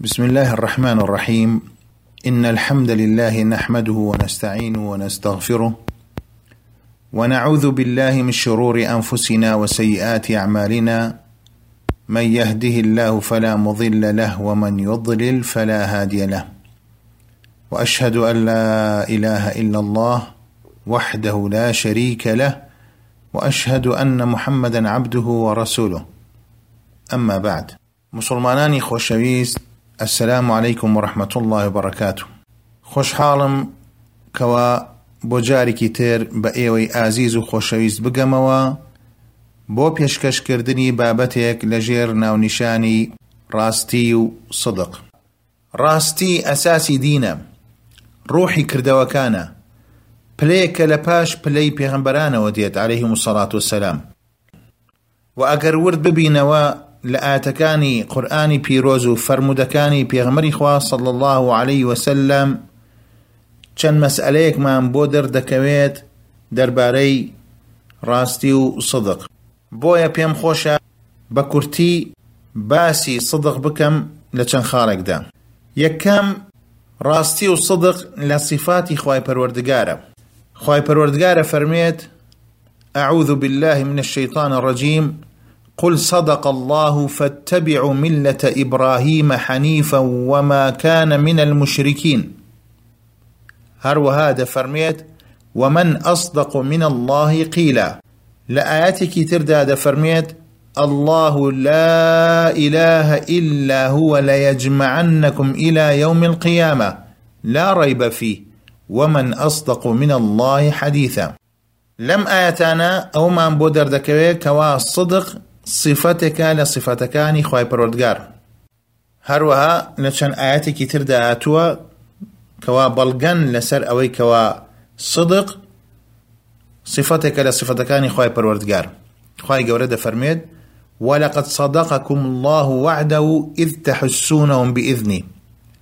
بسم الله الرحمن الرحيم. إن الحمد لله نحمده ونستعينه ونستغفره ونعوذ بالله من شرور أنفسنا وسيئات أعمالنا. من يهده الله فلا مضل له ومن يضلل فلا هادي له. وأشهد أن لا إله إلا الله وحده لا شريك له. وأشهد أن محمدا عبده ورسوله. أما بعد. مسلمانانی خۆشەویست السلام عليكم ورحمة الله وبركاته. خوش حالم كوا بۆجارێکی تر بە ئێوەی ئازیز و خۆشەویست بگەمەوە. بۆ پێشکەشکردنی بابەتێک لەژێر ناونیشانی ڕاستی و سدق ڕاستی ئەساسی دینە ڕۆحی کردەوەکانە. پلەیەکە لە پاش پلەی پێغمبەرانەوە دێت عليهەیه مسەڵات و سەسلام و ئەگەر ورد ببینەوە لە ئاتەکانی قورآانی پیرۆز و فرەرمودەکانی پێغمەری خوا صل الله عليه وسلم چەند مەسئلەیەکمان بۆ دەردەکەوێت دەربارەی ڕاستی و صدق. بۆیە پێم خۆشە بە کورتی باسی صدق بکەم لە چەند خاڵێکدا. یەکەم ڕاستی و صدق لە صفاتی خوای پەروەردگارە. خوای پەروەردگارە فەرمێت أعوذ بالله من الشيطان الرجيم قل صدق الله فاتبعوا مله إبراهيم حنيفا وما كان من المشركين. هذا فرميت ومن اصدق من الله قيلا. لآياتك تردى فرميت الله لا إله إلا هو ليجمعنكم إلى يوم القيامة. لا ريب فيه. ومن اصدق من الله حديثا. لم آياتنا أو من بودر دكوي كوا صدق صفتێکە لە صفتەکانی خی پەرۆردگار هەروەها لە چەند ئاەتێکی تردا هاتووە کەوا بەڵگەن لەسەر ئەوەی کەوا صدق صفتێکە لە صفتەکانی خی پەروەردگار. خی گەورە دەفەرمێت ولقد صدقكم الله وعده إذ تحسونهم بإذنه.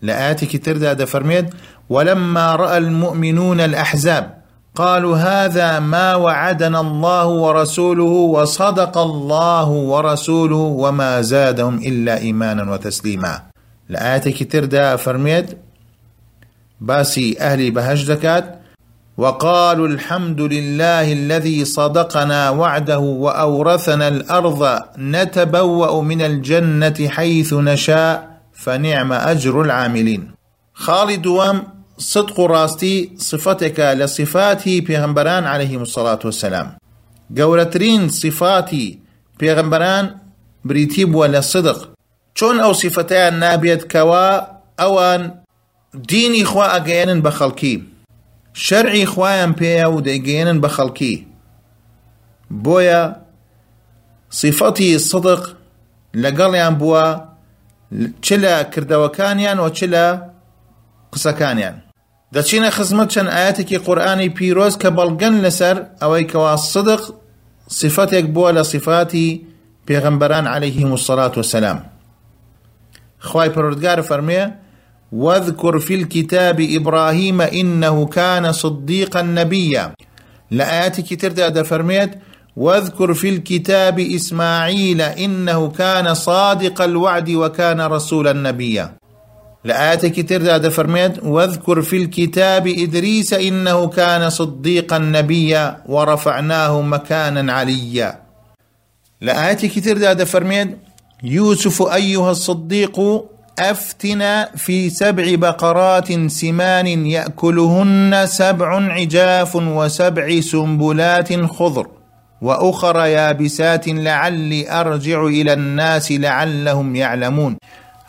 لآتك تردى دفرميد ولما رأى المؤمنون الأحزاب قالوا هذا ما وعدنا الله ورسوله وصدق الله ورسوله وما زادهم إلا إيمانا وتسليما. لآياتك تردا فرميت باسي أهلي بهج دكات وقالوا الحمد لله الذي صدقنا وعده وأورثنا الأرض نتبوأ من الجنة حيث نشاء فنعم أجر العاملين. خالد وام صدق راستي صفتك لصفاته پیغمبران عليهم الصلاة والسلام گەورەترین صفاتی پێغمبەران بریتی بووە لە صدق. چۆن ئەو سیفەتیان نابێت کەوا؟ ئەوان دینی خوا ئەگەێنن بە خەڵکی. شەرعی خوایان پێە و دەیگەێنن بە خەڵکی. بۆیە صفەتی صدق لەگەڵیان بووە چ لە کردەوەکانیان و چ لە قسەکانیان. دەچینە خزمەت چەند ئاەتێکی قورآانی پیرۆز کە بەڵگەن لەسەر ئەوەی کەوا صدق صفتێک بووە لە صفاتی پێغەمبەران عليهلەیهم الصلاة والسلام خواي پەروردگار فەرمێ واذكر في الكتاب إبراهيم إنه كان صديقا نبيا. لآياتك تردى دفرميت واذكر في الكتاب إسماعيل إنه كان صادق الوعد وكان رسولا نبيا. لآياتك ترد دفرميت واذكر في الكتاب إدريس إنه كان صديقا نبيا ورفعناه مكانا عليا. لآياتك ترد دفرميت يوسف أيها الصديق أفتنا في سبع بقرات سمان يأكلهن سبع عجاف وسبع سنبلات خضر وأخر يابسات لعلي أرجع إلى الناس لعلهم يعلمون.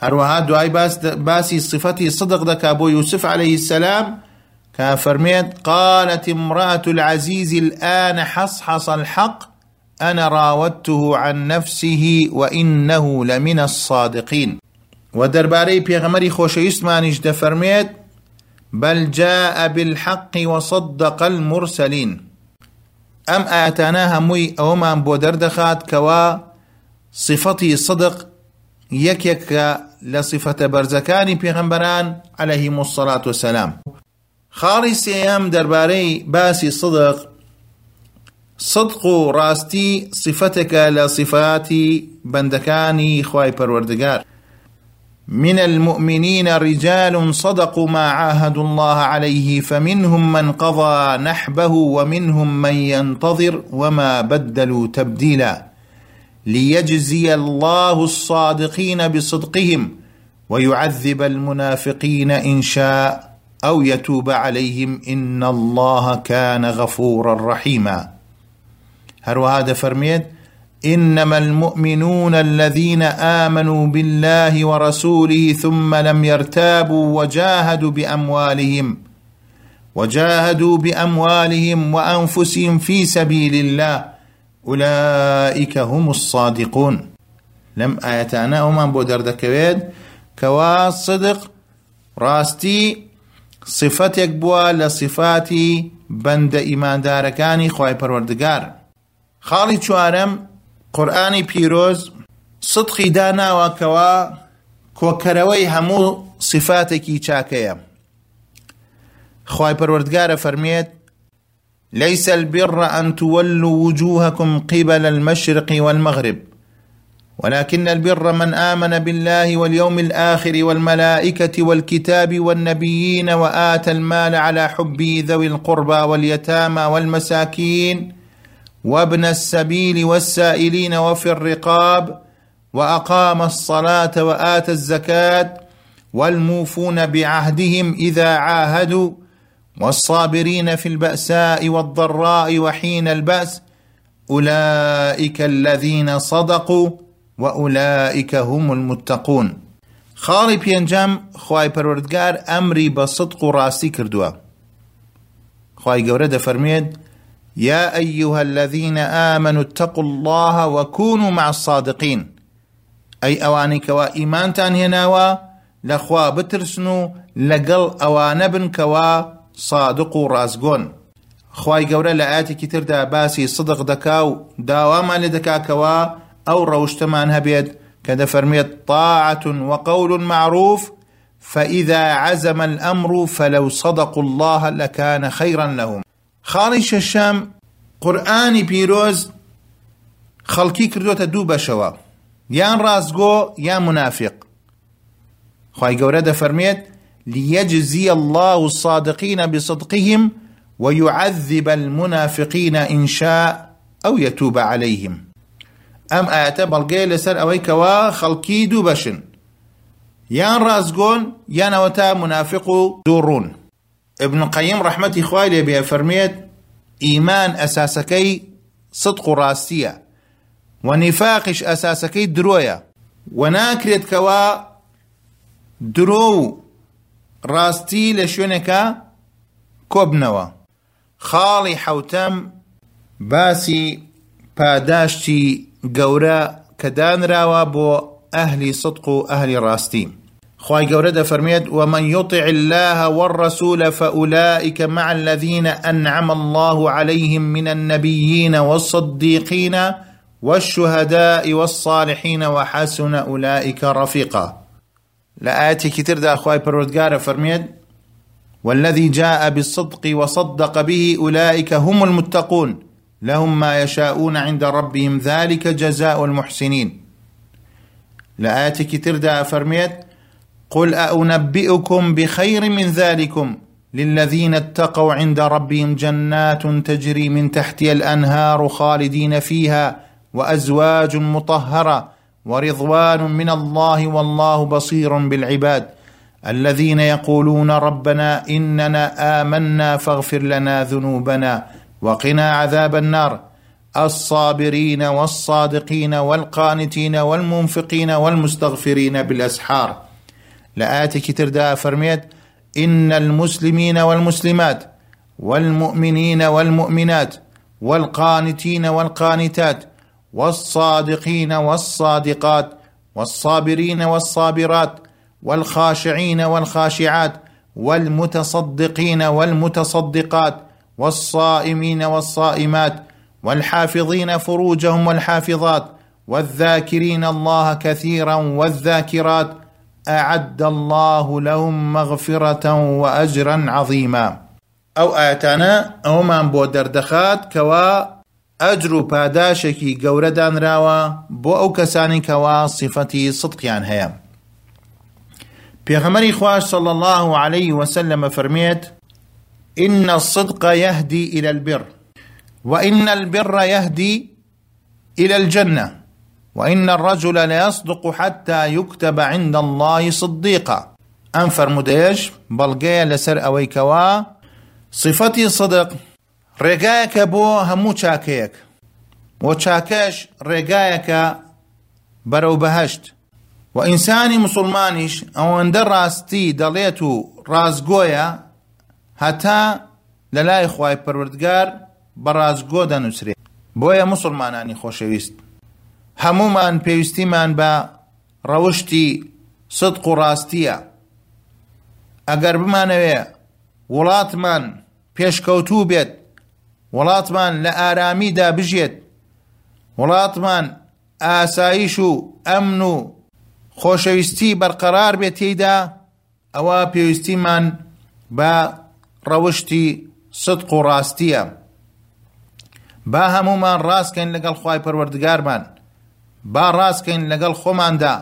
هەروەها دوای باسی صفەتی صدق دەکا بۆ يوسف عليه السلام كافرميت قالت امرأة العزيز الآن حصحص الحق أنا راودته عن نفسه وإنه لمن الصادقين. ودرباري بيغمري خوشيستمانيش دفرميت بل جاء بالحق وصدق المرسلين. أم آتاناها موي أومان بودر دخات كوا صفتي صدق یەکێکە لە سیفەتە بەرزەکانی پێغەمبەران عليهلەیهم الصلاة والسلام. خاڵی سێەم دەربارەی صدق صدق و ڕاستی صفتێکە لە صفاتی بەندەکانی من المؤمنين رجال صدقوا ما عاهدوا الله عليه فمنهم من قضى نحبه ومنهم من ينتظر وما بدلوا تبديلا ليجزي الله الصادقين بصدقهم ويعذب المنافقين إن شاء أو يتوب عليهم إن الله كان غفورا رحيما. هذا فرميت إنما المؤمنون الذين آمنوا بالله ورسوله ثم لم يرتابوا وجاهدوا بأموالهم وجاهدوا بأموالهم وأنفسهم في سبيل الله ئولائیکە هەم و سادیقون لەم ئاەتانە ئەومان بۆ دەردەکەوێت کەوا صدق ڕاستی صفتێک بووە لە صفاتی بەندە ئیماندارەکانی خی پەروەردگار. خاڵی چوارم قورآانی پیرۆز سدقی داناوەکەوە کۆکەرەوەی هەموو صفاتێکی چاکەیە. خی پەروەردگارە فەرمێت ليس البر أن تولوا وجوهكم قبل المشرق والمغرب. ولكن البر من آمن بالله واليوم الآخر والملائكة والكتاب والنبيين وآتى المال على حبه ذوي القربى واليتامى والمساكين وابن السبيل والسائلين وفي الرقاب وأقام الصلاة وآتى الزكاة والموفون بعهدهم إذا عاهدوا والصابرين في البأساء والضراء وحين البأس أولئك الذين صدقوا وأولئك هم المتقون. خاڵی پێنجام خی پەروەردگار ئەمری بە سدق و ڕاستی کردووە. دەفەرمێت يا أيها الذين آمنوا اتقوا الله وكونوا مع الصادقين. أي اواني كوا ايمان تان هناوا لخوا بترسنو لقل اوان بن كوا صادق رازقون خواي قورا لآتي تردا باسي صدق دكاو داواما لدكا كوا أو روشتمان هبيد كذا فرميت طاعة وقول معروف فإذا عزم الأمر فلو صدقوا الله لكان خيرا لهم. خاڵی شەشەم قورآانی پیرۆز خەڵکی کردوتە دوو بەشەوە یان ڕازگۆ یان منافق. خی گەورە دەفەرمێت ليجزي الله الصادقين بصدقهم ويعذب المنافقين إن شاء أو يتوب عليهم. ئەم ئاەتە بەڵگەی لەسەر ئەوەی کەوا خەڵکی دوو بەشن یان ڕازگۆن یانەوە منافق و دووڕون ابن قەیم ڕەحمەتی خوای بێ فەرمێت ئیمان ئەساسەکەی صدق و ڕاستیە و نیفاقش ئەساسەکەی درۆیە و ناکرێت کەوا درۆ و ڕاستی لە شوێنێکە کۆبنەوە. خاڵی حوتەم باسی پاداشتی گەورە کە دانراوە بۆ ئەهلی صدق و ئەهلی ڕاستی خواهي قورده فرميت ومن يطع الله والرسول فأولئك مع الذين أنعم الله عليهم من النبيين والصديقين والشهداء والصالحين وحسن أولئك رفيقا. لآياتي كتير دا أخواي بردقار فرميت والذي جاء بالصدق وصدق به أولئك هم المتقون لهم ما يشاءون عند ربهم ذلك جزاء المحسنين. لآياتي كتير دا فرميت قل أنبئكم بخير من ذلكم للذين اتقوا عند ربهم جنات تجري من تحتها الأنهار خالدين فيها وأزواج مطهرة ورضوان من الله والله بصير بالعباد الذين يقولون ربنا إننا آمنا فاغفر لنا ذنوبنا وقنا عذاب النار الصابرين والصادقين والقانتين والمنفقين والمستغفرين بالأسحار لآتك ترداء فرميت إن المسلمين والمسلمات والمؤمنين والمؤمنات والقانتين والقانتات والصادقين والصادقات والصابرين والصابرات والخاشعين والخاشعات والمتصدقين والمتصدقات والصائمين والصائمات والحافظين فروجهم والحافظات والذاكرين الله كثيرا والذاكرات أعد الله لهم مغفرة وأجرا عظيما. أو آتانا أو من بو دردخات أجر و پاداشێکی گەورەدانراوە بۆ ئەو کەسانی کەوا صفەتی سدقیان هەیە. پیغمبری خواش صلى الله عليه وسلم فرميت إن الصدق يهدي إلى البر وإن البر يهدي إلى الجنة وإن الرجل ليصدق حتى يكتب عند الله صديقا. أنفر مديش بلغي لسر أويكوا صفتي صدق رقايك بو همو شاكيك وشاكيش رقايك برو بهشت و ئینسانی مسلمانیش ئەوەندە ڕاستی دەڵێت و ڕازگۆیە هەتا لە لای خی پەروردگار بە ڕازگۆ دەنووسرێت بۆیە مسلمانانی خۆشەویست. هەمومان پێویستیمان بە ڕەوشتی صدق و ڕاستیە. ئەگەر بمانەوێ وڵاتمان پێشکەوتوو بێت. وڵاتمان لە ئارامیدا بژێت وڵاتمان ئاسایش و ئەمن و خۆشەویستی بەرقەرار بێت تێیدا ئەوە پێویستیمان بە ڕەوشتی صدق و ڕاستیە. با هەمومان ڕاستکەین لەگەڵ خی پەروەردگارمان با ڕاستکەین لەگەڵ خۆماندا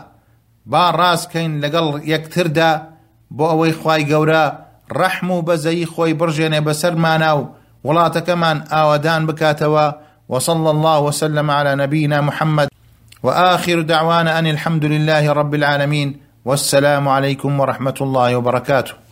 با ڕاستکەین لەگەڵ یەکتردا بۆ ئەوەی خی گەورە ڕەحم و بەزەیی خۆی بڕژێنێ بەسەرمانە و وڵاتەکەمان ئاوادان بکاتەوە وصلى الله وسلم على نبينا محمد واخر دعوانا ان الحمد لله رب العالمين والسلام عليكم ورحمه الله وبركاته